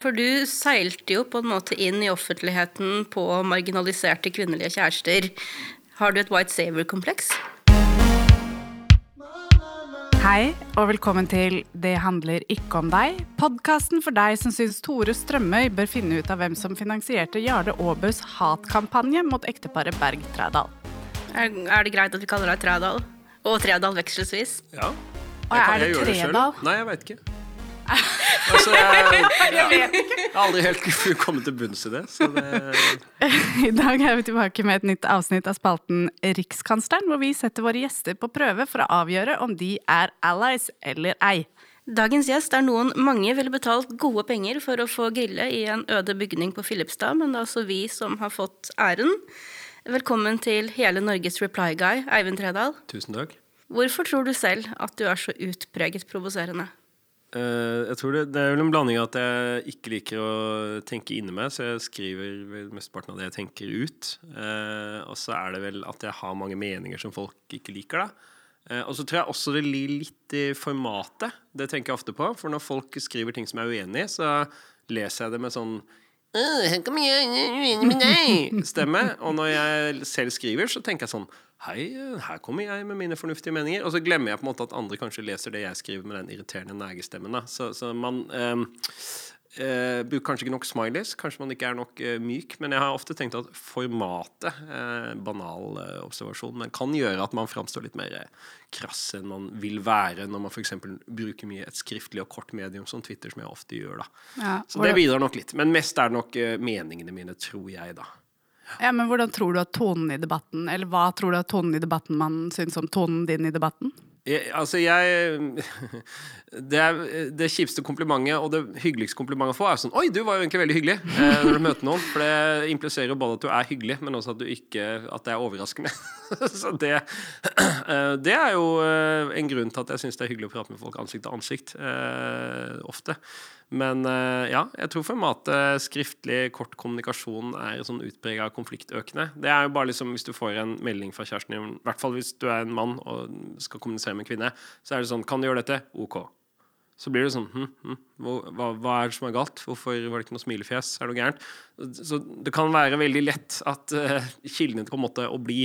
For du seilte jo på en måte inn i offentligheten på marginaliserte kvinnelige kjærester. Har du et White Saver-kompleks? Hei, og velkommen til Det handler ikke om deg. Podkasten for deg som syns Tore Strømøy bør finne ut av hvem som finansierte Jarle Aabøs hatkampanje mot ekteparet Berg Trædal. Er, er det greit at vi kaller deg Trædal? Og Trædal vekselvis? Ja. Og er det Tredal? Nei, jeg veit ikke. Altså, jeg, ja. jeg har aldri helt kommet til bunns i det. det I dag er vi tilbake med et nytt avsnitt av spalten Rikskansleren, hvor vi setter våre gjester på prøve for å avgjøre om de er allies eller ei. Dagens gjest er noen mange ville betalt gode penger for å få grille i en øde bygning på Filipstad, men det er altså vi som har fått æren. Velkommen til hele Norges reply guy, Eivind Tredal. Tusen takk. Hvorfor tror du selv at du er så utpreget provoserende? Uh, jeg tror det, det, er vel en blanding av at jeg ikke liker å tenke inni meg, så jeg skriver mesteparten av det jeg tenker ut. Uh, og så er det vel at jeg har mange meninger som folk ikke liker, da. Uh, og så tror jeg også det ligger litt i formatet. Det tenker jeg ofte på. For når folk skriver ting som jeg er uenig i, så leser jeg det med sånn! Stemme. Og når jeg selv skriver, så tenker jeg sånn Hei, her kommer jeg med mine fornuftige meninger. Og så glemmer jeg på en måte at andre kanskje leser det jeg skriver med den irriterende negestemmen. Så, så, man eh, eh, bruker kanskje ikke nok smileys. Kanskje man ikke er nok eh, myk. Men jeg har ofte tenkt at formatet, eh, banal eh, observasjon, men kan gjøre at man framstår litt mer eh, krass enn man vil være når man f.eks. bruker mye et skriftlig og kort medium som Twitter, som jeg ofte gjør. da. Ja, så det bidrar nok litt. Men mest er det nok meningene mine, tror jeg, da. Ja, men Hvordan tror du at tonen i debatten, eller hva tror du at tonen i debatten man syns om tonen din i debatten? Jeg, altså, jeg det, er, det kjipeste komplimentet og det hyggeligste komplimentet å få, er sånn Oi, du var jo egentlig veldig hyggelig eh, når du møter noen. For det impliserer jo både at du er hyggelig, men også at du ikke At det er overraskende. Så det, eh, det er jo eh, en grunn til at jeg syns det er hyggelig å prate med folk ansikt til ansikt. Eh, ofte. Men eh, ja, jeg tror formatet skriftlig kort kommunikasjon er sånn utprega konfliktøkende. Det er jo bare liksom hvis du får en melding fra kjæresten din, i hvert fall hvis du er en mann og skal kommunisere med en kvinne, så er det sånn Kan du gjøre dette? OK. Så blir det sånn hm, hm, hva, hva, er det som er galt? Hvorfor var det ikke noe smilefjes? Er det noe gærent? Så det kan være veldig lett at uh, kildene til på en måte å bli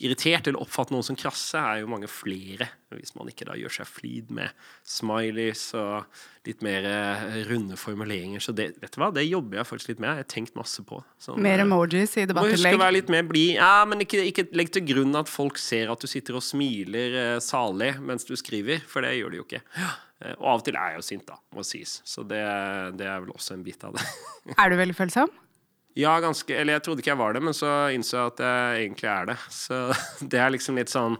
irritert eller oppfatte noen som krasse, er jo mange flere. Hvis man ikke da gjør seg flid med smileys og litt mer uh, runde formuleringer. Så det, vet du hva, det jobber jeg faktisk litt med. Jeg har tenkt masse på. Sånn, mer emojis i debattinnlegg? Må huske å være litt mer blid. Ja, men ikke, ikke, legg til grunn at folk ser at du sitter og smiler uh, salig mens du skriver, for det gjør de jo ikke. Ja. Eh, og av og til er jeg jo sint, da, må sies. Så det, det er vel også en bit av det. er du veldig følsom? Ja, ganske. Eller jeg trodde ikke jeg var det, men så innså jeg at jeg egentlig er det. Så det er liksom litt sånn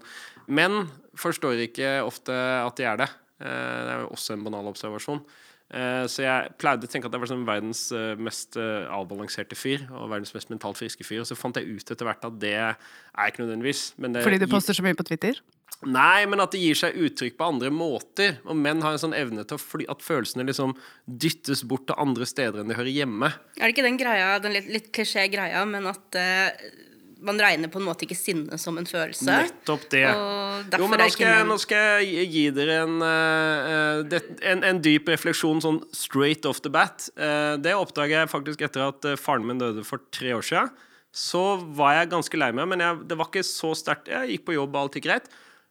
Menn forstår ikke ofte at de er det. Eh, det er jo også en banal observasjon. Eh, så jeg pleide å tenke at jeg var sånn verdens mest avbalanserte fyr og verdens mest mentalt friske fyr. Og så fant jeg ut etter hvert at det er ikke nødvendigvis. Fordi du poster så mye på Twitter? Nei, men at det gir seg uttrykk på andre måter. Og menn har en sånn evne til at følelsene liksom dyttes bort til andre steder enn de hører hjemme. Er det ikke den greia, den litt, litt klisjé greia, men at uh, man regner på en måte ikke sinne som en følelse? Nettopp det. Jo, men nå skal, jeg, nå skal, jeg, gi dere en, uh, en, en, dyp refleksjon sånn straight off the bat. Uh, det oppdaga jeg faktisk etter at faren min døde for tre år siden. Så var jeg ganske lei meg, men jeg, det var ikke så sterkt. Jeg gikk på jobb, og alt gikk greit.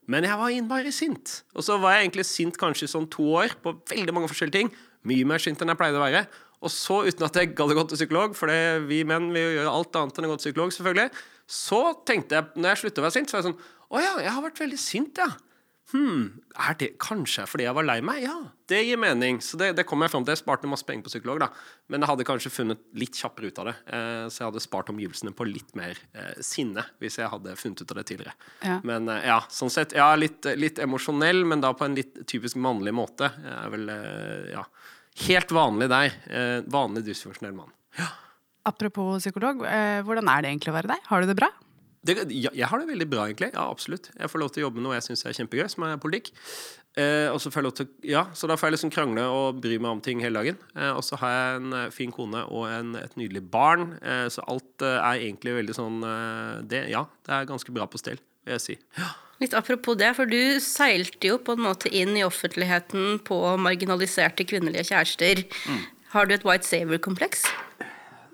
Men jeg var innmari sint. Og så var jeg egentlig sint kanskje i sånn to år på veldig mange forskjellige ting. Mye mer sint enn jeg pleide å være. Og så, uten at jeg gadd å gå til psykolog, for vi menn vil gjøre alt annet enn å gå til psykolog, selvfølgelig, så tenkte jeg, når jeg sluttet å være sint, så var jeg sånn Å ja, jeg har vært veldig sint, ja. Hm, er det kanskje fordi jeg var lei meg? Ja, det gir mening. Så det, det kom jeg fram til. Jeg sparte masse penger på psykolog, da. Men jeg hadde kanskje funnet litt kjappere ut av det. Eh, så jeg hadde spart omgivelsene på litt mer eh, sinne hvis jeg hadde funnet ut av det tidligere. Ja. Men eh, ja, sånn sett. Ja, litt, litt, emosjonell, men da på en litt typisk mannlig måte. Jeg er vel eh, ja, helt vanlig der. Eh, vanlig dysfunksjonell mann. Ja. Apropos psykolog, eh, hvordan er det egentlig å være deg? Har du det bra? Det, ja, jeg har det veldig bra, egentlig. Ja, absolutt. Jeg får lov til å jobbe med noe jeg syns er kjempegøy, som er politikk. Eh, og så får jeg lov til Ja, så da får jeg liksom krangle og bry meg om ting hele dagen. Eh, og så har jeg en eh, fin kone og en, et nydelig barn, eh, så alt eh, er egentlig veldig sånn eh, det, Ja, det er ganske bra på stell, vil jeg si. Ja. Litt apropos det, for du seilte jo på en måte inn i offentligheten på marginaliserte kvinnelige kjærester. Mm. Har du et white saver-kompleks?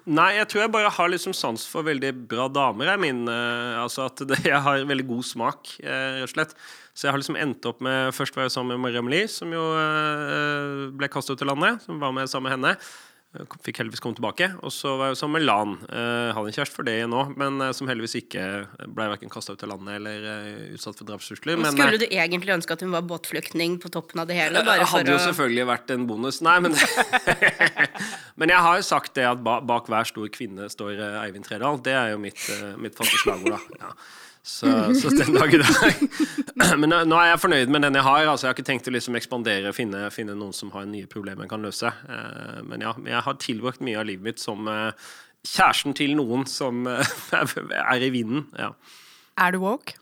Nei, jeg tror jeg bare har liksom sans for veldig bra damer. Jeg, min, uh, altså at det, jeg har veldig god smak, uh, rett og slett. Så jeg har liksom endt opp med Først var jeg sammen med Mariam Amelie, som jo uh, ble kastet ut til landet. Som var med sammen med henne. Fikk heldigvis komme tilbake. Og så var jeg jo sammen med Lan. Uh, hadde en kjæreste for det nå, men uh, som heldigvis ikke ble verken kasta ut av landet eller uh, utsatt for drapstrusler. Skulle du egentlig ønske at hun var båtflyktning på toppen av det hele? Det hadde jo selvfølgelig vært en bonus. Nei, men Men jeg har jo sagt det at bak hver stor kvinne står Eivind Tredal. Det er jo mitt, mitt faste slagord, da. Ja. Så, så, den dag i dag Men nå er jeg fornøyd med den jeg har. Altså, jeg har ikke tenkt å liksom ekspandere og finne, finne, noen som har nye problemer jeg kan løse. Eh, men ja, jeg har tilbrakt mye av livet mitt som eh, kjæresten til noen som eh, er i vinden. Ja. Er du woke?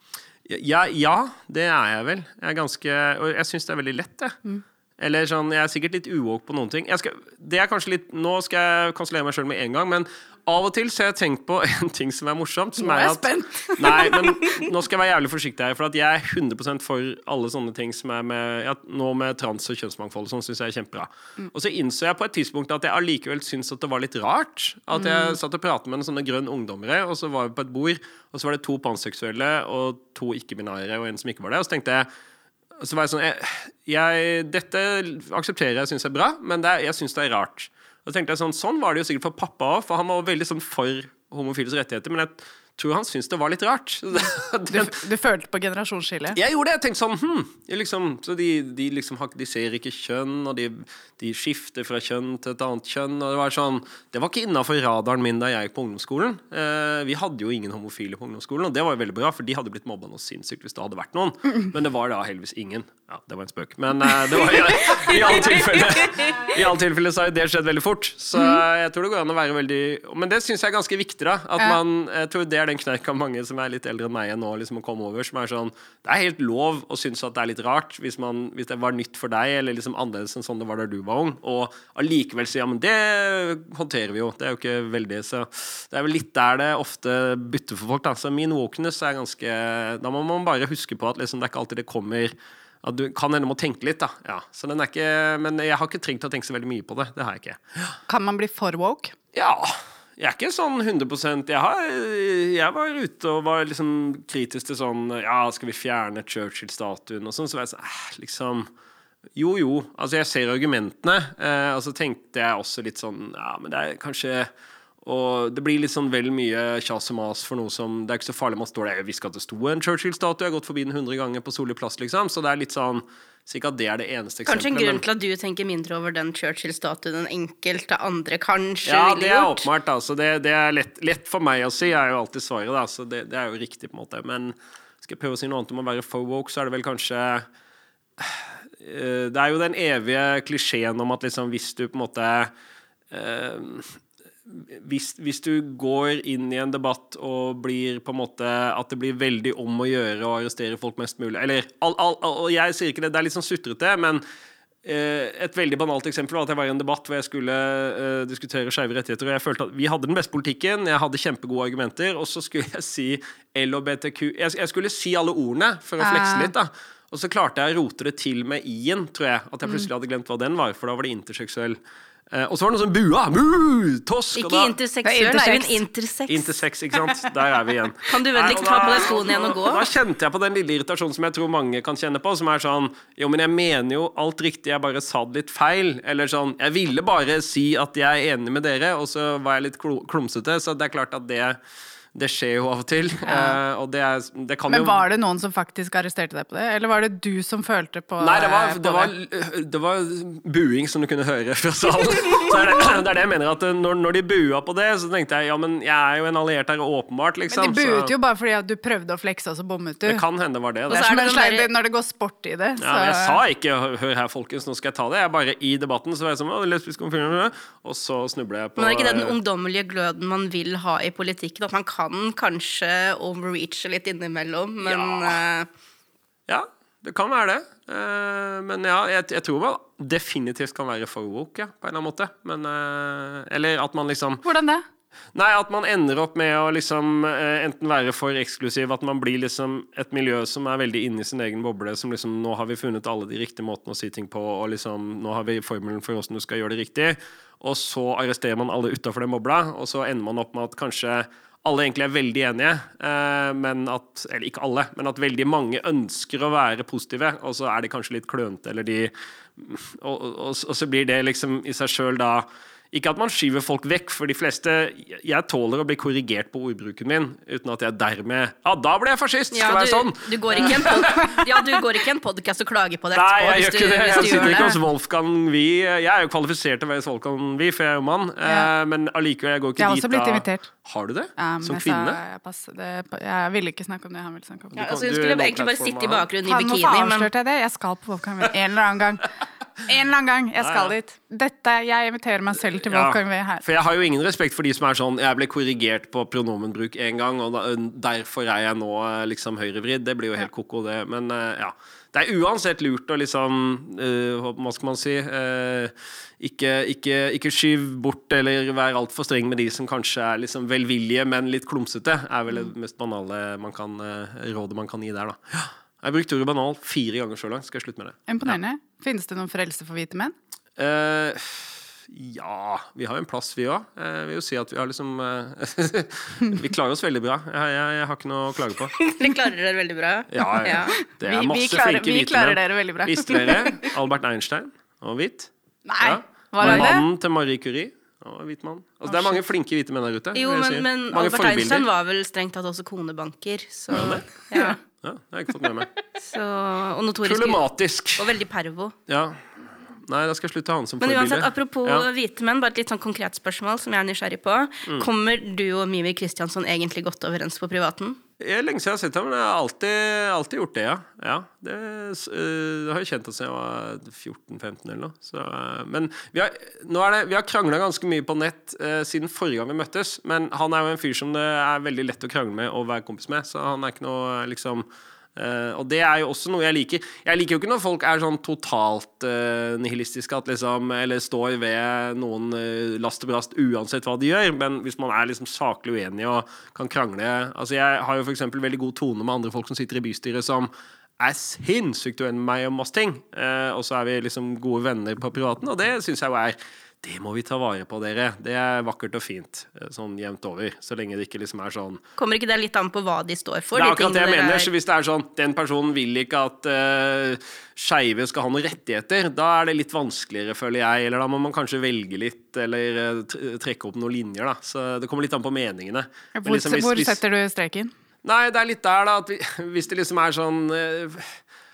Ja, ja, det er jeg vel. Jeg er ganske Og jeg syns det er veldig lett, det. Mm. Eller sånn, Jeg er sikkert litt uwoke på noen ting. Skal, det er kanskje litt, Nå skal jeg kansellere meg sjøl med en gang, men av og til så har jeg tenkt på en ting som er morsomt. Som nå er jeg spent. Nei, men nå skal jeg være jævlig forsiktig her. For at jeg er 100% for alle sånne ting som er med ja, Nå med trans og kjønnsmangfold sånn syns jeg er kjempebra. Mm. Og så innså jeg på et tidspunkt at jeg allikevel syns at det var litt rart. At jeg mm. satt og pratet med en sånne grønn ungdommere, og så var vi på et bord, og så var det to panseksuelle og to ikke-binære og en som ikke var det. Og så tenkte jeg så var jeg sånn jeg, jeg, Dette aksepterer jeg syns er bra, men er, jeg syns det er rart. Og så tenkte jeg sånn, sånn var det jo sikkert for pappa òg, for han var veldig sånn for homofiles rettigheter. Men jeg tror han syntes det var litt rart. du, du, følte på generasjonsskillet? Jeg gjorde det. Jeg tenkte sånn hm, liksom, Så de, de, liksom, de, ser ikke kjønn, og de, de, skifter fra kjønn til et annet kjønn. Og det var sånn Det var ikke innafor radaren min da jeg gikk på ungdomsskolen. Eh, vi hadde jo ingen homofile på ungdomsskolen, og det var jo veldig bra, for de hadde blitt mobba noe sinnssykt hvis det hadde vært noen. Men det var da heldigvis ingen. Ja, det var en spøk. Men eh, det var, ja, i alle tilfeller I alle tilfeller så har det skjedd veldig fort. Så jeg tror det går an å være veldig Men det syns jeg er ganske viktig, da. At man, jeg tror det er den kneika mange som er litt eldre enn meg nå, liksom å komme over. Som er sånn Det er helt lov å synes at det er litt rart hvis, man, hvis det var nytt for deg, eller liksom annerledes enn sånn det var da du var ung, og allikevel si ja, men det håndterer vi jo. Det er jo ikke veldig Så det er vel litt der det ofte bytter for folk, da. Så min wokeness er ganske Da må man bare huske på at liksom, det er ikke alltid det kommer at du kan hende må tenke litt, da. Ja, så den er ikke, men jeg har ikke trengt å tenke så veldig mye på det. Det har jeg ikke. Kan man bli for woke? Ja. Jeg er ikke sånn 100% jeg, har, jeg var ute og var liksom kritisk til sånn Ja, skal vi fjerne Churchill-statuen og sånn? Så var jeg sånn eh, liksom Jo, jo. Altså, jeg ser argumentene. Eh, og så tenkte jeg også litt sånn Ja, men det er kanskje og det blir litt sånn vel mye kjas og mas for noe som Det er ikke så farlig man står der. Jeg visste at det sto en Churchill-statue, jeg har gått forbi den 100 ganger på Solli plass, liksom. Så det er litt sånn så ikke at det er det eneste eksempelet. Kanskje en grunn til at du tenker mindre over den Churchill-statuen enn enkelte andre kanskje ja, ville gjort? Ja, det er åpenbart. Altså. Det, det, er lett, lett, for meg å si, jeg er jo alltid svaret. Da. Så det, det, er jo riktig, på en måte. Men skal jeg prøve å si noe annet om å være for woke, så er det vel kanskje eh, Det er jo den evige klisjeen om at liksom, hvis du på en måte uh, hvis, hvis, du går inn i en debatt og blir på en måte At det blir veldig om å gjøre å arrestere folk mest mulig Eller all, all, all, jeg sier ikke det, det er litt sånn sutrete, men eh, et veldig banalt eksempel var at jeg var i en debatt hvor jeg skulle eh, diskutere skeive rettigheter. og Jeg følte at vi hadde den beste politikken, jeg hadde kjempegode argumenter, og så skulle jeg si LHBTQ Jeg, jeg skulle si alle ordene for å flekse litt. da Og så klarte jeg å rote det til med i-en, tror jeg. At jeg plutselig hadde glemt hva den var, for da var det interseksuell. Eh, og så var det noen som bua. Mu, tosk, ikke interseksuell, det er jo en intersex. Intersex, ikke sant? Der er vi igjen. Kan du vennligst ta på deg skoene igjen og gå? Da kjente jeg på den lille irritasjonen som jeg tror mange kan kjenne på. Som er sånn Jo, men jeg mener jo alt riktig, jeg bare sa det litt feil. Eller sånn Jeg ville bare si at jeg er enig med dere, og så var jeg litt klumsete. Så det er klart at det det skjer jo av og til. Ja. Uh, og det, er, det kan Men jo var det noen som faktisk arresterte deg på det, eller var det du som følte på Nei, det var, det var, det var buing som du kunne høre fra salen. det, er det, er det jeg mener. at når, når, de bua på det, så tenkte jeg ja, men jeg er jo en alliert her, åpenbart. liksom. Men de buet så. jo bare fordi at du prøvde å flekse, og så bommet du. Det kan hende var det. Det er som en når det går sport i det. Så. Ja, jeg sa ikke 'hør her, folkens, nå skal jeg ta det'. Jeg er bare I debatten så var jeg sånn lesbisk og så snubler jeg på Men er ikke det den ungdommelige gløden man vil ha i politikken? At man kan kanskje kanskje overreache litt innimellom, men ja. Uh, ja. det kan være det. Uh, men ja, jeg, jeg, tror man definitivt kan være for woke, ja, på en eller annen måte. Men uh, Eller at man liksom Hvordan det? Nei, at man ender opp med å liksom eh, enten være for eksklusiv, at man blir liksom et miljø som er veldig inni sin egen boble, som liksom Nå har vi funnet alle de riktige måtene å si ting på, og liksom Nå har vi formelen for åssen du skal gjøre det riktig. Og så arresterer man alle utafor den bobla, og så ender man opp med at kanskje alle egentlig er veldig enige, eh, men at Eller ikke alle, men at veldig mange ønsker å være positive, og så er de kanskje litt klønete, eller de og, og, og, så blir det liksom i seg sjøl da ikke at man skyver folk vekk, for de fleste Jeg tåler å bli korrigert på ordbruken min uten at jeg dermed Ja, da ble jeg fascist! Skal ja, være sånn! Du går ikke en pod ja, du går ikke en podkast og klager på det etterpå. Nei, jeg gjør ikke det. Jeg sitter ikke hos Wolfgang Wie. Jeg er jo kvalifisert til å være hos Wolfgang Wie, for jeg er jo mann. Ja. Eh, men allikevel, jeg går ikke dit da. Jeg har også blitt invitert. Har du det? Um, Som kvinne? Jeg, pass, det, jeg ville ikke snakke om det han ville snakke om. Ja, altså, hun skulle egentlig bare sitte i bakgrunnen i bikini. Nå avslørte jeg det. Jeg skal på Wolfgang Wie en eller annen gang. En eller annen gang. Jeg skal dit. Dette, Jeg inviterer meg selv til Wolfgang Wee her. For jeg har jo ingen respekt for de som er sånn Jeg ble korrigert på pronomenbruk én gang, og da, derfor er jeg nå eh, liksom høyrevridd. Det blir jo helt ko-ko, det. Men uh, ja. Det er uansett lurt å liksom uh, Hva skal man si uh, ikke, ikke, ikke, skyv bort eller være altfor streng med de som kanskje er liksom velvillige, men litt klumsete. Er vel det mest banale man kan, rådet man kan gi der, da. Jeg har brukt ordet banal fire ganger så langt. Skal jeg slutte med det? Imponerende. Ja. Finnes det noen frelse for hvite menn? Uh, ja Vi har jo en plass, vi òg. Jeg vil jo si at vi har liksom uh, Vi klarer oss veldig bra. Jeg, jeg, jeg, har ikke noe å klage på. Dere klarer dere veldig bra? Ja, ja. Det er masse vi, vi klarer, flinke hvite menn. Dere veldig bra. Visste dere Albert Einstein og hvit? Nei, ja. var det Mannen til Marie Curie. Og hvit mann. Altså, det er mange flinke hvite menn der ute. Jo, men, men Albert Einstein var vel strengt tatt også konebanker, så ja. Ja, det har jeg ikke fått med meg. Så, og notorisk Problematisk. Og veldig pervo. Ja. Nei, da skal jeg slutte å ha han som Men uansett, apropos ja. hvite menn, bare et litt sånn konkret spørsmål som jeg er nysgjerrig på. Mm. Kommer du og Mimi Kristiansson egentlig godt overens på privaten? Det er lenge siden jeg har sett ham, men jeg har alltid, alltid gjort det, ja. ja det, uh, har jo kjent oss siden jeg var 14-15 eller noe. Så, uh, men vi har, nå har krangla ganske mye på nett uh, siden forrige gang vi møttes. Men han er jo en fyr som det er veldig lett å krangle med og være kompis med, så han er ikke noe liksom Uh, og det er jo også noe jeg liker. Jeg liker jo ikke når folk er sånn totalt uh, nihilistiske, at liksom, eller står ved noen uh, last og brast uansett hva de gjør. Men hvis man er liksom saklig uenig og kan krangle Altså Jeg har jo f.eks. veldig god tone med andre folk som sitter i bystyret, som er sinnssykt uenig med meg om masse ting. og så er vi liksom gode venner på privaten, og det syns jeg jo er det må vi ta vare på, dere. Det er vakkert og fint. Eh, sånn jevnt over. Så lenge det ikke liksom er sånn Kommer ikke det litt an på hva de står for? Det er akkurat det jeg mener. Så hvis det er sånn den personen vil ikke at uh, skeive skal ha noen rettigheter, da er det litt vanskeligere, føler jeg. Eller da må man kanskje velge litt, eller uh, trekke opp noen linjer, da. Så det kommer litt an på meningene. Hvor, liksom, hvis, hvor setter du streken? Nei, det er litt der, da. At vi, hvis det liksom er sånn uh,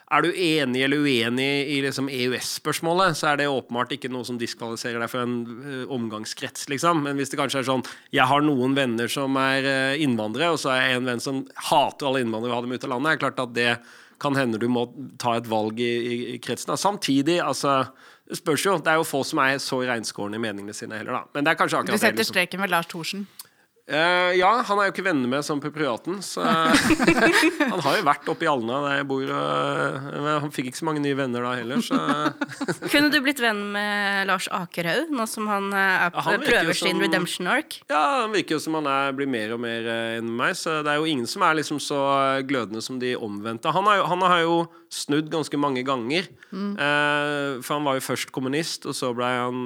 er du enig eller uenig i liksom EØS-spørsmålet, så er det åpenbart ikke noe som diskvalifiserer deg for en uh, omgangskrets, liksom. Men hvis det kanskje er sånn Jeg har noen venner som er uh, innvandrere, og så er jeg en venn som hater alle innvandrere og vil ha dem ut av landet, er klart at det kan hende du må ta et valg i, i, i kretsen. Samtidig, altså det spørs jo. Det er jo få som er så reinskårne i meningene sine heller, da. Men det er kanskje akkurat det. Du setter liksom. streken ved Lars Thorsen? Uh, ja, han er jo ikke venner med sånn på privaten. Så han har jo vært oppe i Alna der jeg bor. Uh, han fikk ikke så mange nye venner da heller, så Kunne du blitt venn med Lars Akerhaug, nå som han, er, ja, han prøver som, sin redemption ark? Ja, han virker jo som han er, blir mer og mer enn meg, så det er jo ingen som er liksom så glødende som de omvendte. Han, jo, han har jo snudd ganske mange ganger. Mm. Uh, for han var jo først kommunist, og så ble han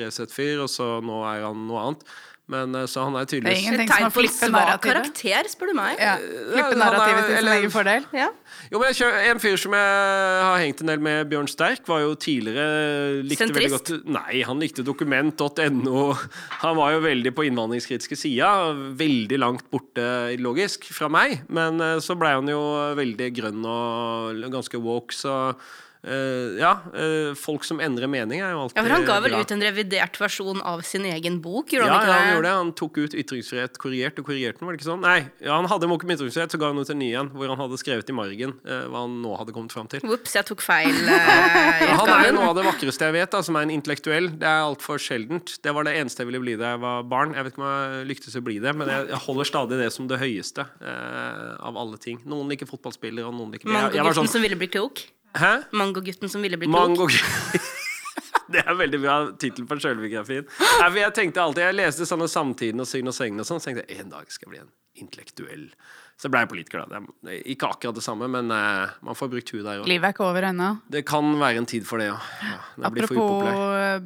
Resett-fyr, og så nå er han noe annet. Men eh, så han er tydeligvis Det er ingenting som har flippet narrativet. karakter, spør du meg. Ja. Flippe narrativet til sin egen fordel. Ja. Jo, men kjører, En fyr som jeg har hengt en del med, Bjørn Sterk, var jo tidligere likte Sentrist? Veldig godt, nei, han likte dokument.no. Han var jo veldig på innvandringskritiske sida. Veldig langt borte ideologisk fra meg. Men eh, så blei han jo veldig grønn og ganske woke, så Uh, ja, uh, folk som endrer mening, er jo alltid Ja, for Han ga vel bra. ut en revidert versjon av sin egen bok? Ja, han ikke ja, han gjorde det. Han tok ut ytringsfrihet korrigert og korrigerte den, var det ikke sånn? Nei, ja, han hadde om ytringsfrihet, så ga han ut en ny en, hvor han hadde skrevet i margen uh, hva han nå hadde kommet fram til. Ops, jeg tok feil. han er jo noe av det vakreste jeg vet, da, som er en intellektuell. Det er altfor sjeldent. Det var det eneste jeg ville bli da jeg var barn. Jeg vet ikke om jeg lyktes å bli det, men jeg, holder stadig det som det høyeste av alle ting. Noen liker fotballspillere, og noen liker Mangogutten sånn, som ville bli klok? Hæ? Mangogutten som ville bli klok? Mango det er veldig bra tittel på sjølbiografien. Jeg tenkte alltid, jeg leste sånne Samtiden og Syn og Segn og sånn, så tenkte jeg en dag skal jeg bli en intellektuell så ble jeg politiker, da. Det er ikke akkurat det samme, men uh, man får brukt huet der òg. Livet er ikke over ennå. Det kan være en tid for det, ja. ja Apropos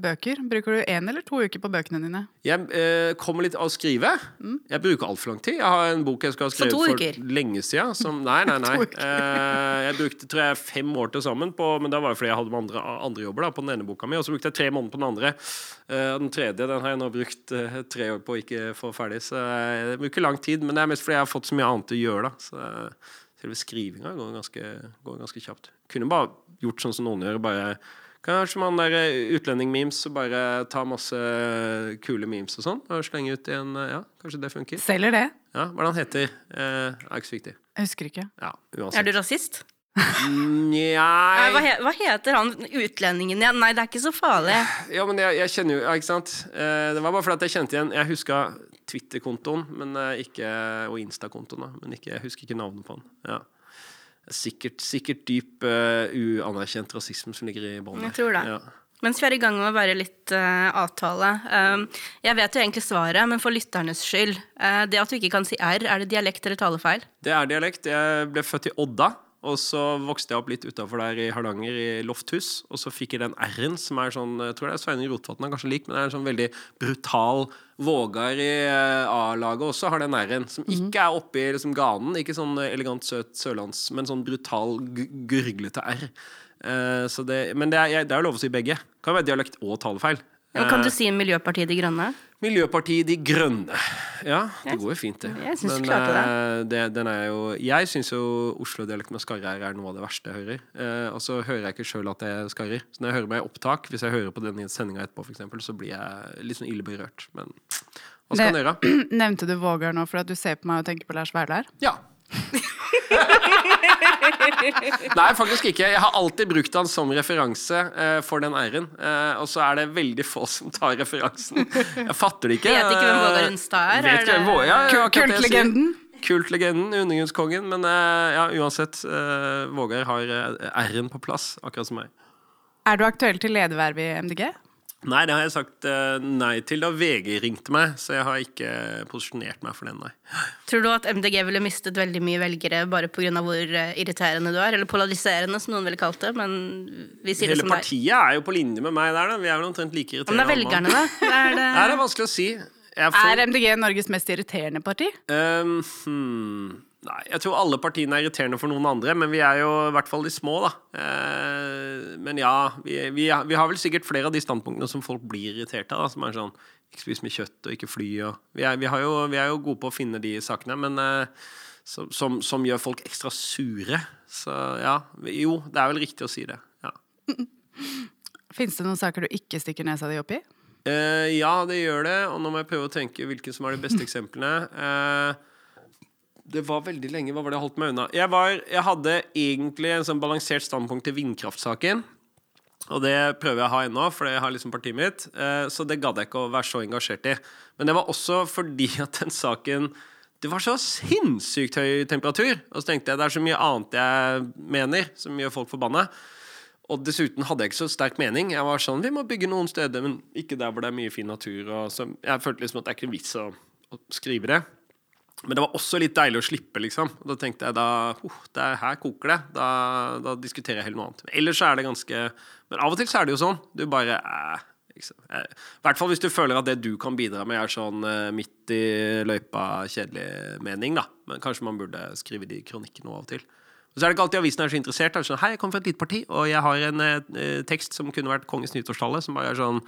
bøker. Bruker du én eller to uker på bøkene dine? Jeg uh, kommer litt av å skrive. Mm. Jeg bruker altfor lang tid. Jeg har en bok jeg skal ha skrevet for lenge siden. Som, nei, nei, nei. uh, jeg brukte tror jeg, fem år til sammen, på, men da var det fordi jeg hadde andre, andre jobber da, på den ene boka mi. Og så brukte jeg tre måneder på den andre. den tredje den har jeg nå brukt tre år på å ikke få ferdig. Så jeg bruker lang tid, men det er mest fordi jeg har fått så mye annet å gjøre gjøre, da. Så selve skrivinga går ganske, går ganske kjapt. Kunne bare gjort sånn som noen gjør. bare Kanskje man der eh, utlending-memes og bare ta masse kule memes og sånn. Og slenge ut i en Ja, kanskje det funker. Selger det. Ja, Hva den heter eh, er ikke så viktig. Jeg husker ikke. Ja, er du rasist? Nei hva, he, hva, heter han utlendingen igjen? Nei, det er ikke så farlig. Ja, men jeg, jeg kjenner jo Ikke sant. Eh, det var bare fordi jeg kjente igjen Jeg huska Twitter-kontoen men eh, ikke, og Insta-kontoen, men ikke, jeg husker ikke navnet på han. Ja. Sikkert, sikkert dyp uh, uanerkjent rasisme som ligger i båndet. Jeg tror det. Ja. Mens vi er i gang med å være litt uh, avtale um, Jeg vet jo egentlig svaret, men for lytternes skyld. Uh, det at du ikke kan si R, er det dialekt eller talefeil? Det er dialekt. Jeg ble født i Odda. Og så vokste jeg opp litt utafor der i Hardanger, i Lofthus. Og så fikk jeg den R-en som er sånn Jeg tror det er Sveinung Rotevatn er kanskje lik, men det er en sånn veldig brutal Vågar i eh, A-laget også har den R-en, som mhm. ikke er oppi liksom, ganen. Ikke sånn elegant, søt sørlands, men sånn brutal, gurglete R. Uh, det, men det er, det er jo lov å si begge. Kan være dialekt og talefeil. Ja, kan du si Miljøpartiet De Grønne? Miljøpartiet De Grønne. Ja, det går jo fint, det. Jeg syns du klarte det. Eh, det den er jo Jeg syns jo Oslo-dialekten og skarrer er noe av det verste jeg hører. Eh, og så hører jeg ikke sjøl at jeg skarrer. Så når jeg hører meg i opptak, hvis jeg hører på denne sendinga etterpå, eksempel, så blir jeg litt sånn ille berørt. Men hva skal man gjøre? Nevnte du Vågar nå for at du ser på meg og tenker på Lars Vaular? Ja. Nei, faktisk ikke. Jeg har alltid brukt han som referanse uh, for den æren. Uh, og så er det veldig få som tar referansen. Jeg fatter det ikke. Vet ikke hvem Vågar Unstad er? Vet hvem Vågar, ja, Kultlegenden? Kultlegenden, undergrunnskongen. Men uh, ja, uansett, Vågar har r-en på plass, akkurat som meg. Er du aktuell til lederverv i MDG? Nei, det har jeg sagt uh, nei til da VG ringte meg, så jeg har ikke posisjonert meg for den, nei. Tror du at MDG ville mistet veldig mye velgere bare pga. hvor uh, irriterende du er? Eller polariserende, som noen ville kalt det. Men vi sier Hele det som er. Hele partiet er jo på linje med meg der, da. Vi er vel omtrent like irriterende. Men det er velgerne, da? Det er, det... det er vanskelig å si. Får... Er MDG Norges mest irriterende parti? Um, hmm. Nei, jeg tror alle partiene er irriterende for noen andre, men vi er jo i hvert fall de små, da. Eh, men ja, vi, vi, vi, har vel sikkert flere av de standpunktene som folk blir irritert av. Da, som er sånn ikke spis mye kjøtt og ikke fly og Vi er, vi jo, vi er jo, gode på å finne de sakene, men eh, som, som, som, gjør folk ekstra sure. Så ja, jo, det er vel riktig å si det. Ja. Fins det noen saker du ikke stikker nesa di opp i? Eh, ja, det gjør det. Og nå må jeg prøve å tenke hvilke som er de beste eksemplene. Eh, det var veldig lenge. Hva var det jeg holdt meg unna? Jeg, var, jeg hadde egentlig en sånn balansert standpunkt til vindkraftsaken. Og det prøver jeg å ha ennå, for jeg har liksom partiet mitt. Eh, så det gadd jeg ikke å være så engasjert i. Men det var også fordi at den saken Det var så sinnssykt høy temperatur. Og så tenkte jeg det er så mye annet jeg mener som gjør folk forbanna. Og dessuten hadde jeg ikke så sterk mening. Jeg var sånn, Vi må bygge noen steder, men ikke der hvor det er mye fin natur. Og så jeg følte liksom at det er ikke vits å, å skrive det. Men det var også litt deilig å slippe, liksom. Og da tenkte jeg da uh, er, Her koker det. Da, da, diskuterer jeg heller noe annet. Ellers er det ganske Men av og til så er det jo sånn. Du bare eh, liksom, eh, I hvert fall hvis du føler at det du kan bidra med, er sånn eh, midt i løypa kjedelig mening, da. Men kanskje man burde skrive de kronikkene av og til. Og så er det ikke alltid avisen er så interessert. Er sånn, Hei, jeg kommer fra et lite parti, og jeg har en eh, tekst som kunne vært Kongens nyttårstale, som bare er sånn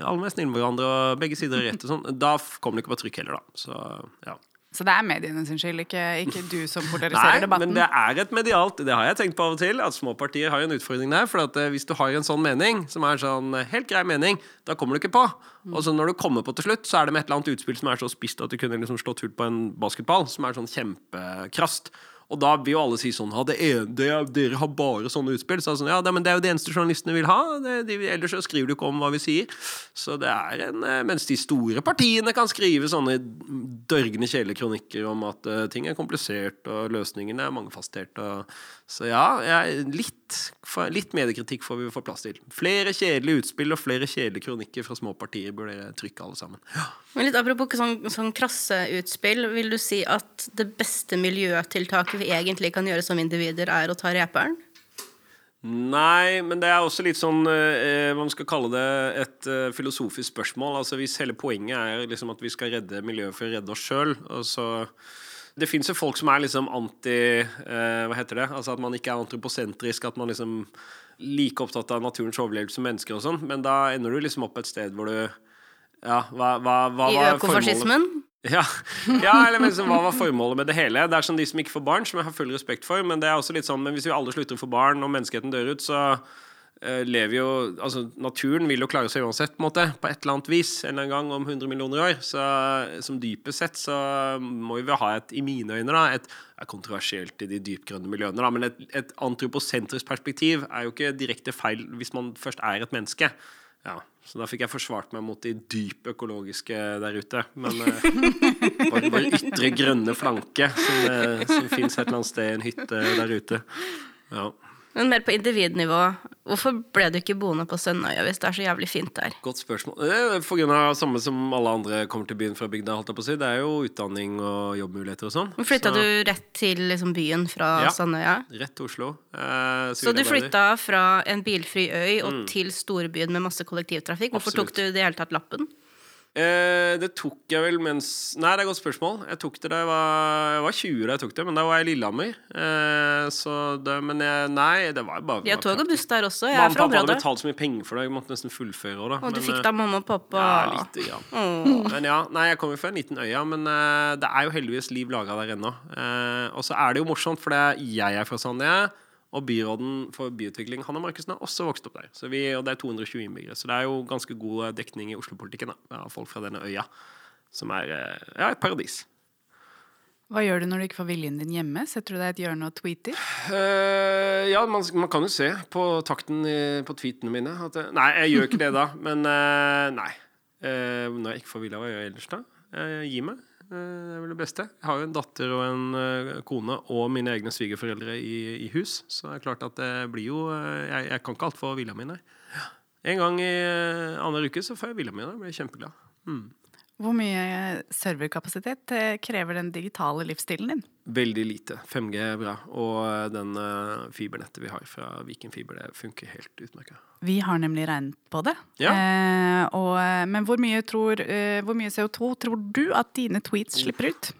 Alle er snille med hverandre, og begge sider er rett og sånn. Da kommer det ikke på trykk heller, da. Så ja. Så det er mediene sin skyld, ikke, ikke du som polariserer Nei, debatten? men det er et medialt Det har jeg tenkt på av og til, at små partier har en utfordring der. For at eh, hvis du har en sånn mening, som er sånn eh, helt grei mening, da kommer du ikke på. Og så når du kommer på til slutt, så er det med et eller annet utspill som er så spist at du kunne liksom slått hull på en basketball, som er sånn kjempekrast. Og da vil jo alle si sånn ja, det er, det er, Dere har bare sånne utspill. Så sånn, ja, det, men det er jo det eneste journalistene vil ha. Det, de, ellers så skriver du ikke om hva vi sier. Så det er en, eh, Mens de store partiene kan skrive sånne dørgende kjelekronikker om at uh, ting er komplisert, og løsningene er mangefasetterte. Så ja, jeg, litt, litt mediekritikk får vi få plass til. Flere kjedelige utspill og flere kjedelige kronikker fra små partier burde dere trykke alle sammen. Ja. Men litt Apropos sånn, sånn krasse utspill, vil du si at det beste miljøtiltaket vi egentlig kan gjøre som individer, er å ta reperen? Nei, men det er også litt sånn eh, Hva man skal kalle det et eh, filosofisk spørsmål. Altså Hvis hele poenget er liksom at vi skal redde miljøet for å redde oss sjøl Det fins jo folk som er liksom anti eh, Hva heter det? Altså At man ikke er antroposentrisk. At man liksom like opptatt av naturens overlevelse som mennesker og sånn. Men da ender du liksom opp et sted hvor du Ja, hva, hva, hva I økofascismen? Ja, ja eller liksom, Hva var formålet med det hele? Det er sånn De som ikke får barn, som jeg har full respekt for, men det er også litt sånn, men hvis vi alle slutter å få barn, og menneskeheten dør ut, så uh, lever jo altså Naturen vil jo klare seg uansett, på en måte, på et eller annet vis, en eller annen gang om 100 millioner år. Så som dypest sett så må vi ha et, i mine øyne, da, et er kontroversielt i de dypgrønne miljøene, da, men et, et antroposentrisk perspektiv er jo ikke direkte feil hvis man først er et menneske. Ja, så da fikk jeg forsvart meg mot de dyp økologiske der ute. Men eh, bare, bare ytre grønne flanke som, eh, som fins et eller annet sted i en hytte der ute. Ja. Men mer på individnivå. Hvorfor ble du ikke boende på Sønnøya hvis det er så jævlig fint der? Godt spørsmål. For grunn av samme som alle andre kommer til byen fra bygda. holdt jeg på å si. Det er jo utdanning og jobbmuligheter og sånn. Flytta så... du rett til liksom, byen fra ja, Sandøya? rett til Oslo. Eh, så du flytta fra en bilfri øy og mm. til storbyen med masse kollektivtrafikk. Hvorfor Absolutt. tok du det hele tatt lappen? Eh, det tok jeg vel mens Nei, det er et godt spørsmål. Jeg tok det da jeg var, jeg var 20 da jeg tok det, men da var jeg i Lillehammer. Eh, så det, men jeg, nei, det var bare De har tog og buss der også. Jeg er fra området. Pappa hadde betalt så mye penger for det, jeg måtte nesten fullføre òg, da. Og du fikk da mamma og pappa Ja, lite grann. Oh. Men ja, nei, jeg kommer fra en liten øya, men uh, det er jo heldigvis liv laga der ennå. Og så er det jo morsomt, for jeg er fra Sandøya. Og byråden for byutvikling Hanne Markussen har også vokst opp der. Vi, og det er 220 innbyggere. Så det er jo ganske god dekning i Oslo-politikken av folk fra denne øya. Som er eh, ja, et paradis. Hva gjør du når du ikke får viljen din hjemme? Setter du deg i et hjørne og tweeter? Uh, ja, man, man, kan jo se på takten i, på tweetene mine at Nei, jeg gjør ikke det da. Men uh, nei. Uh, når jeg ikke får vilja, hva gjør jeg ellers da? gi meg. Eh, det er vel det beste. Jeg har jo en datter og en uh, kone og mine egne svigerforeldre i, i, hus. Så det er klart at det blir jo uh, jeg, jeg, kan ikke alt for vilja mi, nei. En gang i annenhver uke så får jeg vilja mi. Da blir kjempeglad. Mm. Hvor mye serverkapasitet krever den digitale livsstilen din? Veldig lite. 5G er bra. Og den fibernettet vi har fra Viken Fiber, det funker helt utmerket. Vi har nemlig regnet på det. Ja. Eh, og, eh, men hvor mye, tror, eh, hvor mye, CO2 tror du at dine tweets slipper ut?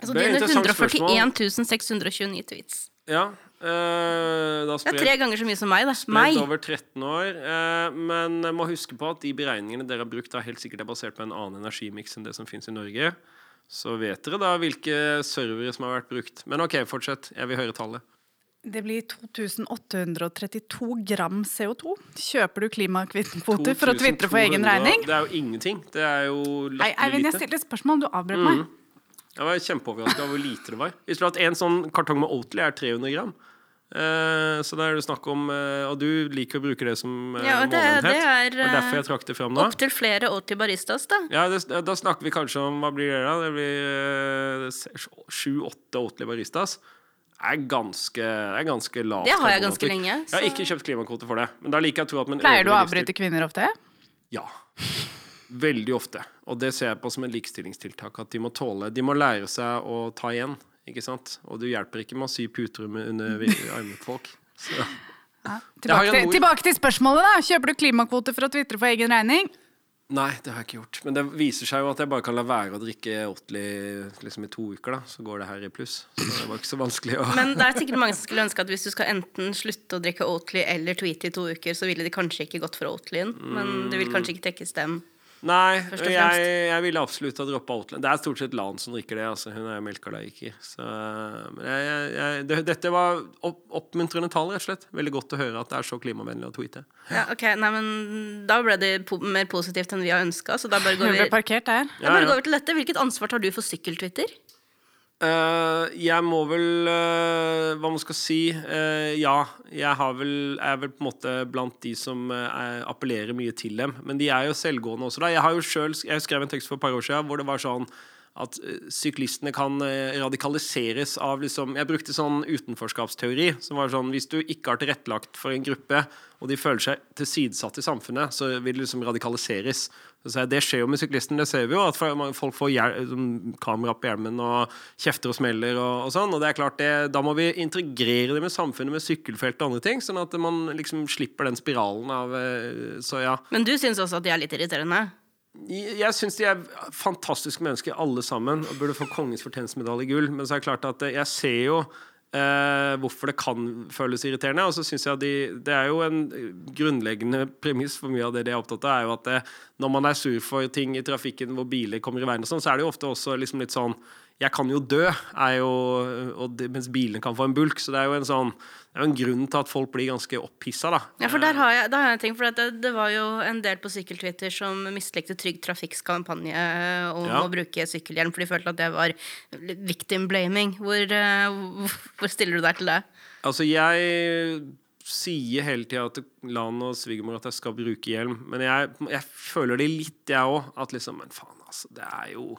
Altså dine 141 629 tweets. Ja. Eh, det er tre ganger så mye som meg. Da. Meg. over 13 år. Uh, men jeg må huske på at de beregningene dere har brukt, er helt sikkert er basert på en annen energimiks enn det som finnes i Norge. Så vet dere da hvilke servere som har vært brukt. Men OK, fortsett. Jeg vil høre tallet. Det blir 2832 gram CO2. Kjøper du klimakvoter for å tvitre for egen regning? Det er jo ingenting. Det er jo latterlig lite. Jeg stilte et spørsmål, du avbrøt mm. meg. Jeg var kjempeoverraska over hvor lite det var. Visste du at en sånn kartong med Oatly er 300 gram? Eh, så da er det snakk om eh, Og du liker å bruke det som eh, ja, det, målenhet. Det er, det er derfor jeg trakk det fram nå. Opptil flere Oatly Baristas, da. Ja, det, da snakker vi kanskje om Hva blir det, da? Det blir sju-åtte Oatly Baristas er ganske, er ganske lavt. Det har jeg ganske lenge. Så... Jeg har ikke kjøpt klimakvote for det. Men da liker jeg å tro at Pleier du å avbryte kvinner ofte? Ja. Veldig ofte. Og det ser jeg på som en likestillingstiltak. At de må tåle De må lære seg å ta igjen. Ikke sant? Og du hjelper ikke med å sy puter under armene på folk. Så. Ja. Tilbake, til, tilbake, til, spørsmålet, da. Kjøper du klimakvote for å tvitre for egen regning? Nei, det har jeg ikke gjort. Men det viser seg jo at jeg bare kan la være å drikke Oatly liksom i to uker, da. Så går det her i pluss. Så det var ikke så vanskelig å Men det er sikkert mange som skulle ønske at hvis du skal enten slutte å drikke Oatly eller tweete i to uker, så ville de kanskje ikke gått for Oatlyen. Men du vil kanskje ikke tekkes dem Nei, jeg, jeg ville absolutt ha droppa Outland. Det er stort sett Lan som drikker det. Altså. Hun er melkeallergiker. Men jeg, jeg, det, dette var opp, oppmuntrende tall, rett og slett. Veldig godt å høre at det er så klimavennlig å tweete. Ja, ok, Nei, men Da ble det po mer positivt enn vi har ønska, så da bare går vi, parkert der. Ja, bare går vi til dette. Hvilket ansvar tar du for sykkeltwitter? Uh, jeg må vel uh, Hva man skal si uh, Ja, jeg vel, er vel på en måte blant de som appellerer mye til dem. Men de er jo selvgående også. da Jeg har jo selv, jeg skrev en tekst for et par år siden hvor det var sånn at syklistene kan radikaliseres av liksom Jeg brukte sånn utenforskapsteori, som var sånn Hvis du ikke har tilrettelagt for en gruppe, og de føler seg tilsidesatt i samfunnet, så vil det liksom radikaliseres. Det skjer jo med syklisten. Det ser vi jo, at folk får sånn kamera på hjelmen og kjefter og smeller og, og sånn. Og det er klart det, Da må vi integrere det med samfunnet med sykkelfelt og andre ting, sånn at man liksom slipper den spiralen av Så ja. Men du syns også at de er litt irriterende? Jeg syns de er fantastiske mennesker, alle sammen, og burde få Kongens fortjenstmedalje i gull. Men så er det klart at jeg ser jo eh, hvorfor det kan føles irriterende. Og så syns jeg de, det er jo en grunnleggende premiss for mye av det de er opptatt av, er jo at det, når man er sur for ting i trafikken hvor biler kommer i veien og sånn, så er det jo ofte også liksom litt sånn jeg kan jo dø, jo, det, mens bilene kan få en bulk. Så det er jo en sånn det er en grunn til at folk blir ganske opphissa, da. Ja, for der har jeg, der har jeg en ting, for det, det, var jo en del på sykkeltwitter som mislikte Trygg Trafikks kampanje om ja. å bruke sykkelhjelm, for de følte at det var victim blaming. Hvor, uh, hvor stiller du deg til det? Altså, jeg sier hele tida til Lan og svigermor at jeg skal bruke hjelm, men jeg, jeg føler det litt, jeg òg. At liksom Men faen, altså, det er jo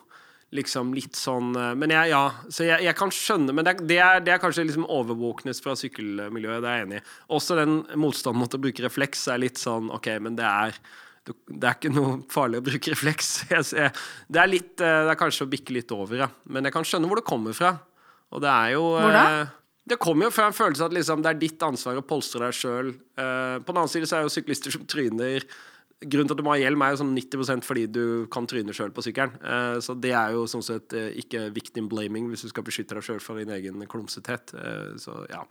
liksom litt sånn eh, Men jeg, ja, så jeg, jeg kan skjønne Men det, det, er, det er, kanskje liksom overvåknes fra sykkelmiljøet, det er jeg enig i. Også den motstanden mot å bruke refleks er litt sånn OK, men det er det er ikke noe farlig å bruke refleks. Det, er litt, eh, det er kanskje å bikke litt over, ja. Men jeg kan skjønne hvor det kommer fra. Og det er jo Hvor da? Eh, det kommer jo fra en følelse at liksom, det er ditt ansvar å polstre deg sjøl. på den annen side så er det jo syklister som tryner Grunnen til at du må ha hjelm, er jo sånn 90% fordi du kan tryne sjøl på sykkelen. Eh, så det er jo sånn sett eh, ikke victim blaming hvis du skal beskytte deg sjøl for din egen klumsethet. Eh, så ja.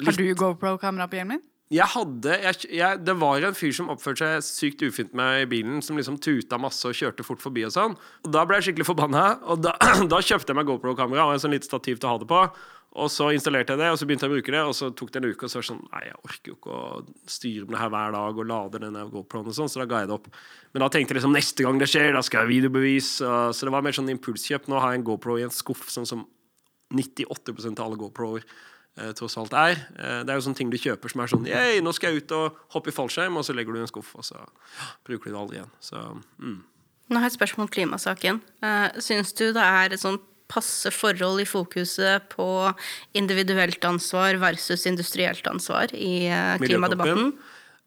Litt. Har du GoPro-kamera på hjelmen? Jeg hadde jeg, jeg, Det var en fyr som oppførte seg sykt ufint med i bilen, som liksom tuta masse og kjørte fort forbi og sånn. Og Da ble jeg skikkelig forbanna, og da, da kjøpte jeg meg GoPro-kamera og en sånn lite stativ til å ha det på. Og så installerte jeg det, og så begynte jeg å bruke det, og så tok det en uke, og så var det sånn Nei, jeg orker jo ikke å styre med det her hver dag og lade denne GoPro-en og sånn, så da ga jeg det opp. Men da tenkte jeg liksom neste gang det skjer, da skal jeg ha videobevis. Så det var mer sånn impulskjøp. Nå har jeg en GoPro i en skuff, sånn som 98% av alle GoPro-er eh, tross alt er. Eh, det er jo sånne ting du kjøper som er sånn Yay, nå skal jeg ut og hoppe i fallskjerm, og så legger du i en skuff, og så bruker du det aldri igjen. Så mm. Nå har jeg et spørsmål om klimasaken. Uh, Syns du det er et sånt passe forhold i fokuset på individuelt ansvar versus industrielt ansvar i uh,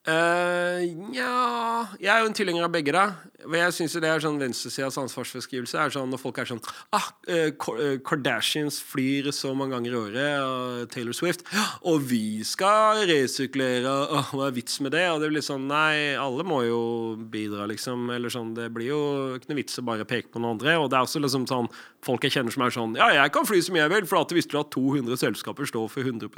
klimadebatten? Uh, ja Jeg er jo en tilhenger av begge, da. Jeg syns det er sånn venstresidas ansvarsbeskrivelse. Er sånn Når folk er sånn ah, uh, Kardashians flyr så mange ganger i året, og Taylor Swift Og vi skal resirkulere, og hva er vits med det? Og det blir sånn Nei, alle må jo bidra, liksom. Eller sånn Det blir jo ikke noe vits å bare peke på noen andre. Og det er også liksom sånn folk jeg kjenner som er sånn Ja, jeg kan fly som jeg vil, for at visste du at 200 selskaper står for 100%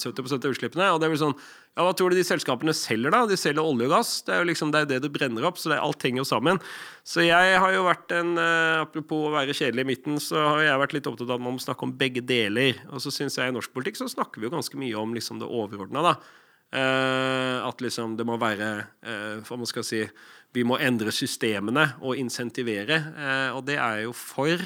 70% av utslippene? Og det blir sånn Ja, hva tror du de selskapene selger, da? De selger olje og gass. Det er jo liksom det, er det du brenner opp, så det, alt henger jo sammen. Så jeg har jo vært en uh, Apropos å være kjedelig i midten, så har jeg vært litt opptatt av at man må snakke om begge deler. Og så syns jeg i norsk politikk så snakker vi jo ganske mye om liksom det overordna, da. Uh, at liksom det må være uh, Hva man skal si Vi må endre systemene og insentivere. og det er jo for.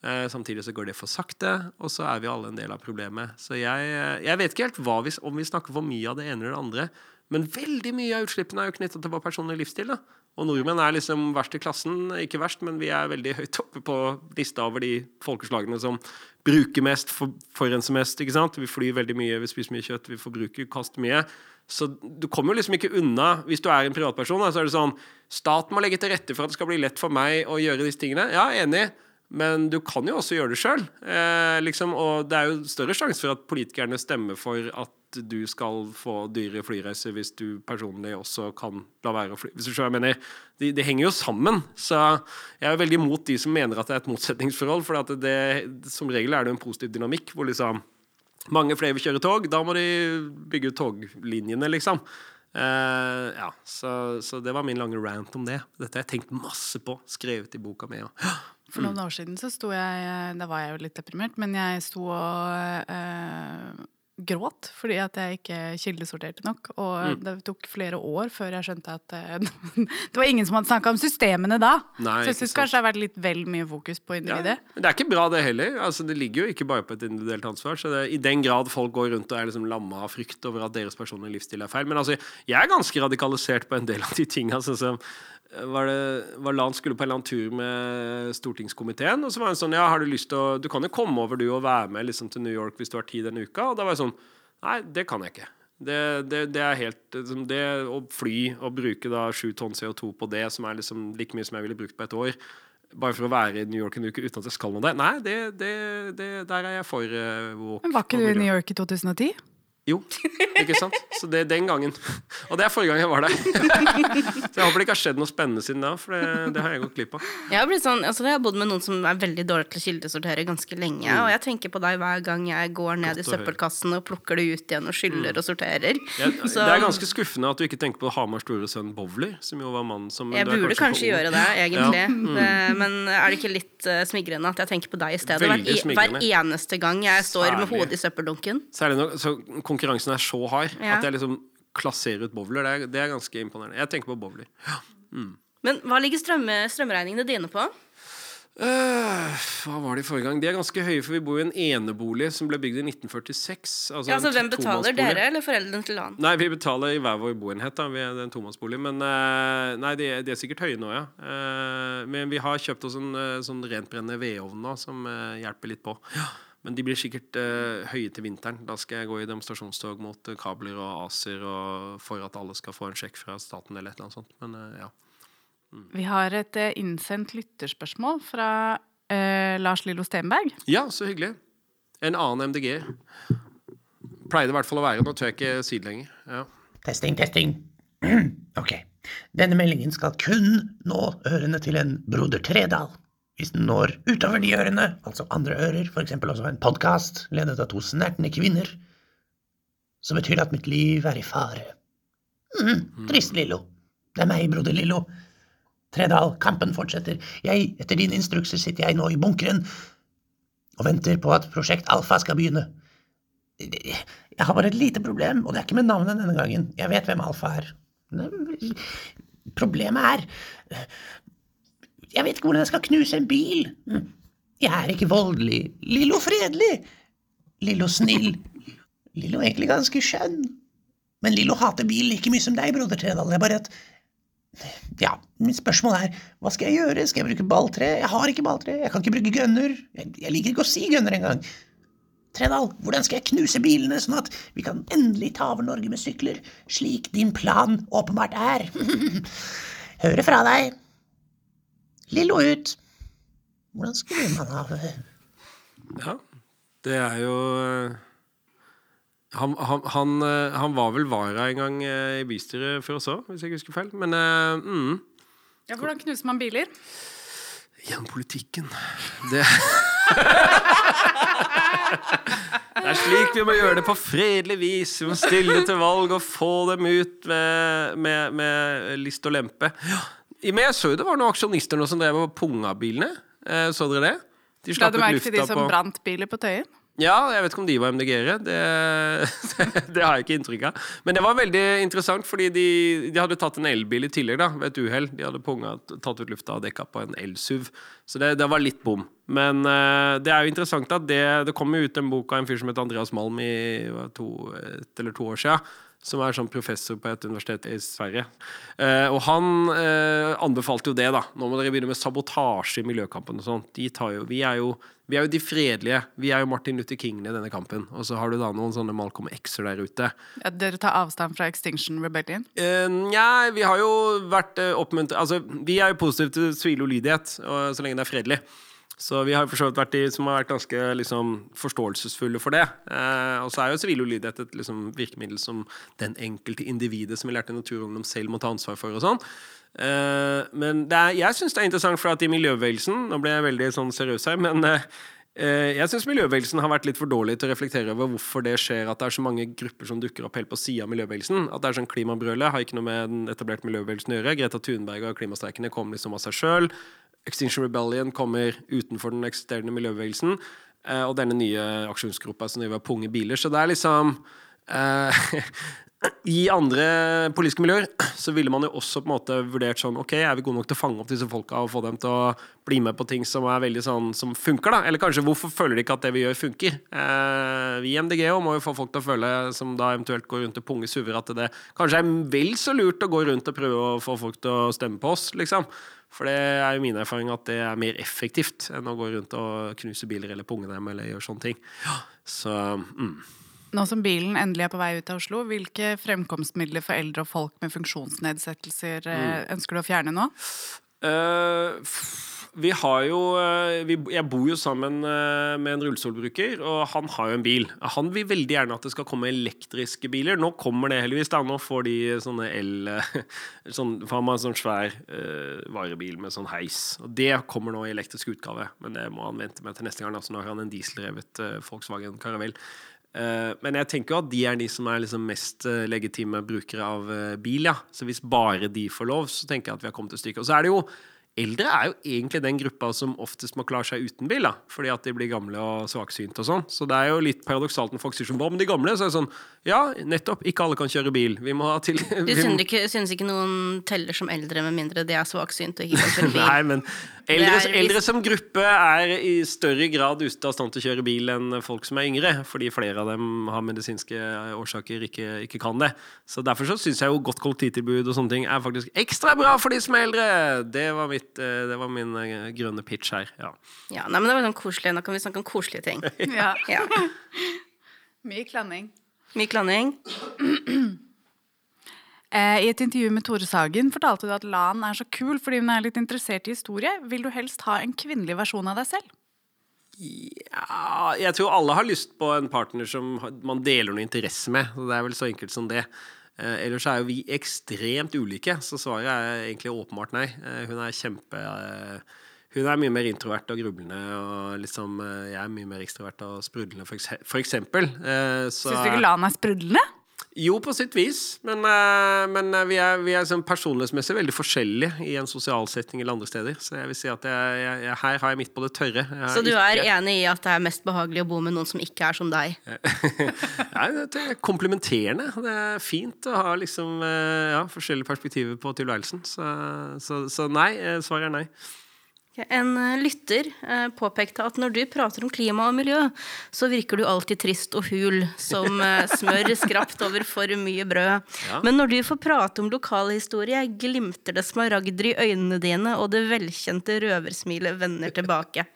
Eh, samtidig så går det for sakte, og så er vi alle en del av problemet. Så jeg, jeg vet ikke helt vi, om vi snakker for mye av det ene eller det andre. Men veldig mye av utslippene er jo knytta til vår personlige livsstil. da. Og nordmenn er liksom verst i klassen. Ikke verst, men vi er veldig høyt oppe på lista over de folkeslagene som bruker mest, for, forurenser mest. ikke sant? Vi flyr veldig mye, vi spiser mye kjøtt, vi forbruker, kaster mye. Så du kommer jo liksom ikke unna Hvis du er en privatperson, så er det sånn Staten må legge til rette for at det skal bli lett for meg å gjøre disse tingene. Ja, enig. Men du kan jo også gjøre det sjøl. Eh, liksom, og det er jo større sjanse for at politikerne stemmer for at du skal få dyre flyreiser hvis du personlig også kan la være å fly. Hvis du skjønner jeg mener. De, de, henger jo sammen. Så jeg er veldig imot de som mener at det er et motsetningsforhold. For det, som regel er det en positiv dynamikk hvor liksom mange flere vil kjøre tog. Da må de bygge ut toglinjene, liksom. Uh, ja, så, så, det var min lange rant om det. Dette har jeg tenkt masse på. Skrevet i boka mi. Og For noen mm. år siden så sto jeg Da var jeg jo litt deprimert, men jeg sto og øh, gråt fordi at jeg ikke kildesorterte nok. Og mm. det tok flere år før jeg skjønte at øh, det var ingen som hadde snakka om systemene da. Nei, så jeg syns kanskje det har vært litt vel mye fokus på individet. Ja, men det er ikke bra, det heller. Altså, det ligger jo ikke bare på et individuelt ansvar. Så det, I den grad folk går rundt og er liksom lamma av frykt over at deres personlige livsstil er feil. Men altså, jeg er ganske radikalisert på en del av de tinga. Sånn som var, det, var Lan skulle på en eller annen tur med stortingskomiteen. Og så var hun sånn Ja, har du lyst til å Du kan jo komme over, du, og være med liksom, til New York hvis du har tid denne uka. Og da var jeg sånn Nei, det kan jeg ikke. Det, det, det er helt liksom, Det å fly og bruke da sju tonn CO2 på det, som er liksom like mye som jeg ville brukt på et år, bare for å være i New York en uke uten at jeg skal noe der, nei, det, det, der er jeg for uh, Men Var ikke du i New York i 2010? Jo, ikke sant? Så det den gangen. Og det er forrige gang jeg var der. Så jeg håper det ikke har skjedd noe spennende siden da, for det, det har jeg gått glipp av. Jeg har, sånn, altså jeg har bodd med noen som er veldig dårlig til å kildesortere ganske lenge. Mm. Og jeg tenker på deg hver gang jeg går ned Godt i søppelkassen og plukker det ut igjen og skyller mm. og sorterer. Jeg, det er ganske skuffende at du ikke tenker på Hamars store sønn Bowler, som jo var mannen som Jeg burde kanskje, kanskje gjøre det, egentlig. Ja. Mm. Det, men er det ikke litt uh, smigrende at jeg tenker på deg i stedet? Hver, hver, eneste gang jeg står Særlig. med hodet i søppeldunken. Særlig når, så konkurransen er så hard ja. at jeg liksom klasserer ut bowler. Det er, det er, ganske imponerende. Jeg tenker på bowler. Ja. Mm. Men hva ligger strømme, strømregningene dine på? Uh, hva var det i forrige gang? De er ganske høye, for vi bor i en enebolig som ble bygd i 1946. Altså, ja, altså Hvem betaler? Dere eller foreldrene til han? Nei, Vi betaler i hver vår boenhet. da Vi er en tomannsbolig. Men uh, nei, de, de, er sikkert høye nå, ja. Uh, men vi har kjøpt oss en sånn rentbrennende vedovn nå, som hjelper litt på. Ja. Men de blir sikkert uh, høye til vinteren. Da skal jeg gå i demonstrasjonstog mot uh, kabler og ACER og for at alle skal få en sjekk fra staten eller et eller annet sånt. Men uh, ja. Mm. Vi har et innsendt lytterspørsmål fra Lars Lillo Stenberg. Ja, så hyggelig. En annen MDG. Pleier det i hvert fall å være. Nå tør jeg ikke si det lenger. Ja. Testing, testing. ok. Denne meldingen skal kun nå ørene til en broder Tredal. Hvis den når utover de ørene, altså andre ører, eksempel også en podkast ledet av to snertne kvinner, så betyr det at mitt liv er i fare. Mm, trist, Lillo. Det er meg, broder Lillo. Tredal, kampen fortsetter. Jeg, etter dine instrukser, sitter jeg nå i bunkeren og venter på at Prosjekt Alfa skal begynne. Jeg har bare et lite problem, og det er ikke med navnet denne gangen. Jeg vet hvem Alfa er. Problemet er jeg vet ikke hvordan jeg skal knuse en bil. Jeg er ikke voldelig. Lillo fredelig. Lillo snill. Lillo egentlig ganske skjønn. Men Lillo hater bil like mye som deg, broder Tredal. Det er bare at Ja, mitt spørsmål er, hva skal jeg gjøre? Skal jeg bruke balltre? Jeg har ikke balltre. Jeg kan ikke bruke gønner. Jeg, jeg liker ikke å si gønner engang. Tredal, hvordan skal jeg knuse bilene, sånn at vi kan endelig ta over Norge med sykler, slik din plan åpenbart er? Hører fra deg. Lillo ut. Hvordan skulle man ha det? Ja, det er jo eh, han, han, han, eh, han, var vel vara en gang eh, i bystyret før oss òg, hvis jeg ikke husker feil. Men mm. Ja, Hvordan knuser man biler? Gjennom politikken. Det Det er slik vi må gjøre det på fredelig vis. Vi må stille til valg og få dem ut med, med, med list og lempe. Ja, men jeg så jo det var noen aksjonister nå som drev og punga bilene. Eh, så dere det? De slapp ut lufta på de som brant biler på Tøyen? Ja, jeg vet ikke om de var MDG-ere. Det, det, har jeg ikke inntrykk av. Men det var veldig interessant, fordi de, de hadde tatt en elbil i tillegg, da, ved et uhell. De hadde punga, tatt ut lufta og dekka på en elsuv. Så det, det, var litt bom. Men uh, det er jo interessant at det, det kom jo ut en bok av en fyr som het Andreas Malm i to, et eller to år siden som er sånn professor på et universitet i Sverige. Eh, og han eh, anbefalte jo det, da. Nå må dere begynne med sabotasje i miljøkampen og sånn. Vi, vi, er jo, vi er jo de fredelige. Vi er jo Martin Luther King i denne kampen. Og så har du da noen sånne Malcolm X-er der ute. Ja, dere tar avstand fra Extinction Rebellion? Eh, Nja, vi har jo vært eh, oppmuntret Altså, vi er jo positive til sivil ulydighet, så lenge det er fredelig. Så vi har for så vidt vært de som har vært ganske liksom, forståelsesfulle for det. Eh, og så er jo sivil ulydighet et liksom, virkemiddel som den enkelte individet som vi lærte Naturungdom selv må ta ansvar for. og sånn. Eh, men er, jeg syns det er interessant, for at i miljøbevegelsen Nå ble jeg veldig sånn seriøs her, men eh, eh jeg syns miljøbevegelsen har vært litt for dårlig til å reflektere over hvorfor det skjer at det er så mange grupper som dukker opp helt på sida av miljøbevegelsen. At det er sånn klimabrølet har ikke noe med den etablerte miljøbevegelsen å gjøre. Greta Thunberg og klimastreikene kom liksom av seg sjøl. Extinction Rebellion kommer utenfor den eksisterende miljøbevegelsen. Eh, og denne nye aksjonsgruppa som driver punge biler. Så det er liksom eh, i andre politiske miljøer så ville man jo også på en måte vurdert sånn Ok, er vi gode nok til å fange opp disse folka og få dem til å bli med på ting som er veldig sånn som funker, da? Eller kanskje hvorfor føler de ikke at det vi gjør, funker? Eh, vi i MDG må jo få folk til å føle, som da eventuelt går rundt og punger suver, at det kanskje er vel så lurt å gå rundt og prøve å få folk til å stemme på oss, liksom. For det er jo min erfaring at det er mer effektivt enn å gå rundt og knuse biler eller punge dem eller gjøre sånne ting. Så mm. Nå som bilen endelig er på vei ut av Oslo, hvilke fremkomstmidler for eldre og folk med funksjonsnedsettelser eh, mm. ønsker du å fjerne nå? Uh, vi har jo eh, vi, Jeg bor jo sammen med en rullestolbruker, og han har jo en bil. Han vil veldig gjerne at det skal komme elektriske biler. Nå kommer det heldigvis. da, Nå får de sånne el... Sånn, får man sånn svær uh, varebil med sånn heis. Og det kommer nå i elektrisk utgave, men det må han vente med til neste gang. Altså, nå har han en dieseldrevet uh, Volkswagen Caravelle. Men jeg tenker jo at de er de som er liksom mest legitime brukere av bil. ja. Så hvis bare de får lov, så tenker jeg at vi har kommet til stykket. Og så er det jo Eldre er jo egentlig den gruppa som oftest må klare seg uten bil, da, fordi at de blir gamle og svaksynte og sånn. Så det er jo litt paradoksalt når folk sier sånn Hva med de gamle? Så er det sånn Ja, nettopp. Ikke alle kan kjøre bil. Vi må ha til Du synes ikke, ikke noen teller som eldre med mindre de er svaksynte og ikke kan kjøre bil? Nei, men eldre, er, eldre, som gruppe er i større grad ute av stand til å kjøre bil enn folk som er yngre, fordi flere av dem har medisinske årsaker ikke, ikke kan det. Så derfor så syns jeg jo godt kollektivtilbud og sånne ting er faktisk ekstra bra for de som er eldre. Det var mitt mitt, eh, det var min eh, grønne pitch her. Ja, ja nei, men det var sånn koselig. Nå kan vi snakke om koselige ting. ja. ja. Mye klanning. Mye klanning. Eh, I et intervju med Tore Sagen fortalte du at Lan er så kul fordi hun er litt interessert i historie. Vil du helst ha en kvinnelig versjon av deg selv? Ja, jeg tror alle har lyst på en partner som man deler noe interesse med. Det er vel så enkelt som det. Eh, ellers er jo vi ekstremt ulike, så svaret er egentlig åpenbart nei. Eh, hun er kjempe Hun er mye mer introvert og grublende, og liksom jeg er mye mer ekstrovert og sprudlende, for, eksempel. Syns du ikke Lan er sprudlende? Jo, på sitt vis. Men, uh, men uh, vi er, vi er sånn personlighetsmessig veldig forskjellige i en sosial setting eller andre steder. Så jeg vil si at jeg, jeg, her har jeg midt på det tørre. Så du er enig i at det er mest behagelig å bo med noen som ikke er som deg? Nei, det er komplementerende. Det er fint å ha liksom, uh, ja, forskjellige perspektiver på tilværelsen. Så, så, så nei, svaret er nei. En eh, lytter eh, påpekte at når du prater om klima og miljø, så virker du alltid trist og hul, som eh, smør skrapt over for mye brød. Ja. Men når du får prate om lokalhistorie, glimter det smaragder i øynene dine, og det velkjente røversmilet vender tilbake.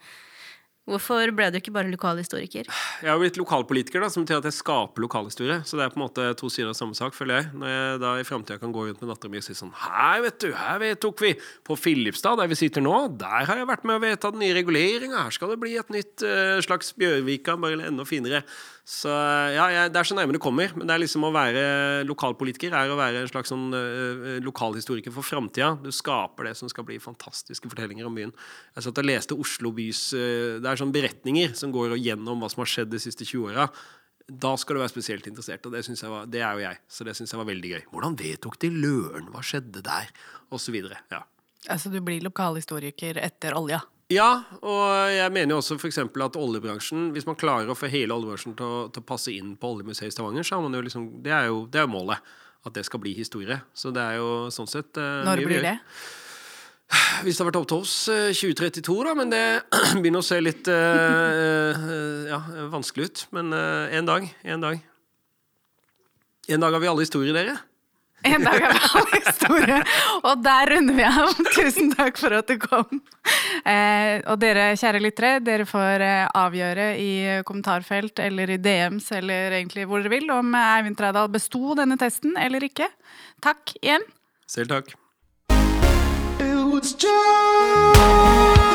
Hvorfor ble du ikke bare lokalhistoriker? Jeg har blitt lokalpolitiker, da, som betyr at jeg skaper lokalhistorie. Så det er på en måte to sider av samme sak, føler jeg. Når jeg da i framtida kan gå rundt med dattera mi og si sånn Her, vet du, her vedtok vi På Filipstad, der vi sitter nå, der har jeg vært med å vedta den nye reguleringa. Her skal det bli et nytt uh, slags Bjørvika, bare enda finere. Så ja, jeg, Det er så nærme det kommer. Men det er liksom å være lokalpolitiker er å være en slags sånn uh, lokalhistoriker for framtida. Du skaper det som skal bli fantastiske fortellinger om byen. Jeg satt og leste Oslo bys uh, Det er sånne beretninger som går gjennom hva som har skjedd de siste 20 åra. Da skal du være spesielt interessert, og det, var, det er jo jeg. Så det syns jeg var veldig gøy. Hvordan vedtok de Løren? Hva skjedde der? Og så videre. Ja. Altså du blir lokalhistoriker etter olja? Ja, og jeg mener jo også f.eks. at oljebransjen Hvis man klarer å få hele oljebransjen til å, til å passe inn på oljemuseet i Stavanger, så er man jo liksom Det er jo, det er målet. At det skal bli historie. Så det er jo sånn sett uh, Når blir det? Hvis det har vært opp til oss, 2032, da. Men det begynner å se litt uh, uh, ja, vanskelig ut. Men en dag. En dag. En dag har vi alle historier, dere. En dag er all historie. Og der runder vi av. Tusen takk for at du kom. Eh, og dere kjære lyttere, dere får eh, avgjøre i kommentarfelt eller i DMs eller egentlig hvor dere vil om Eivind Trædal besto denne testen eller ikke. Takk igjen. Selv takk. It was just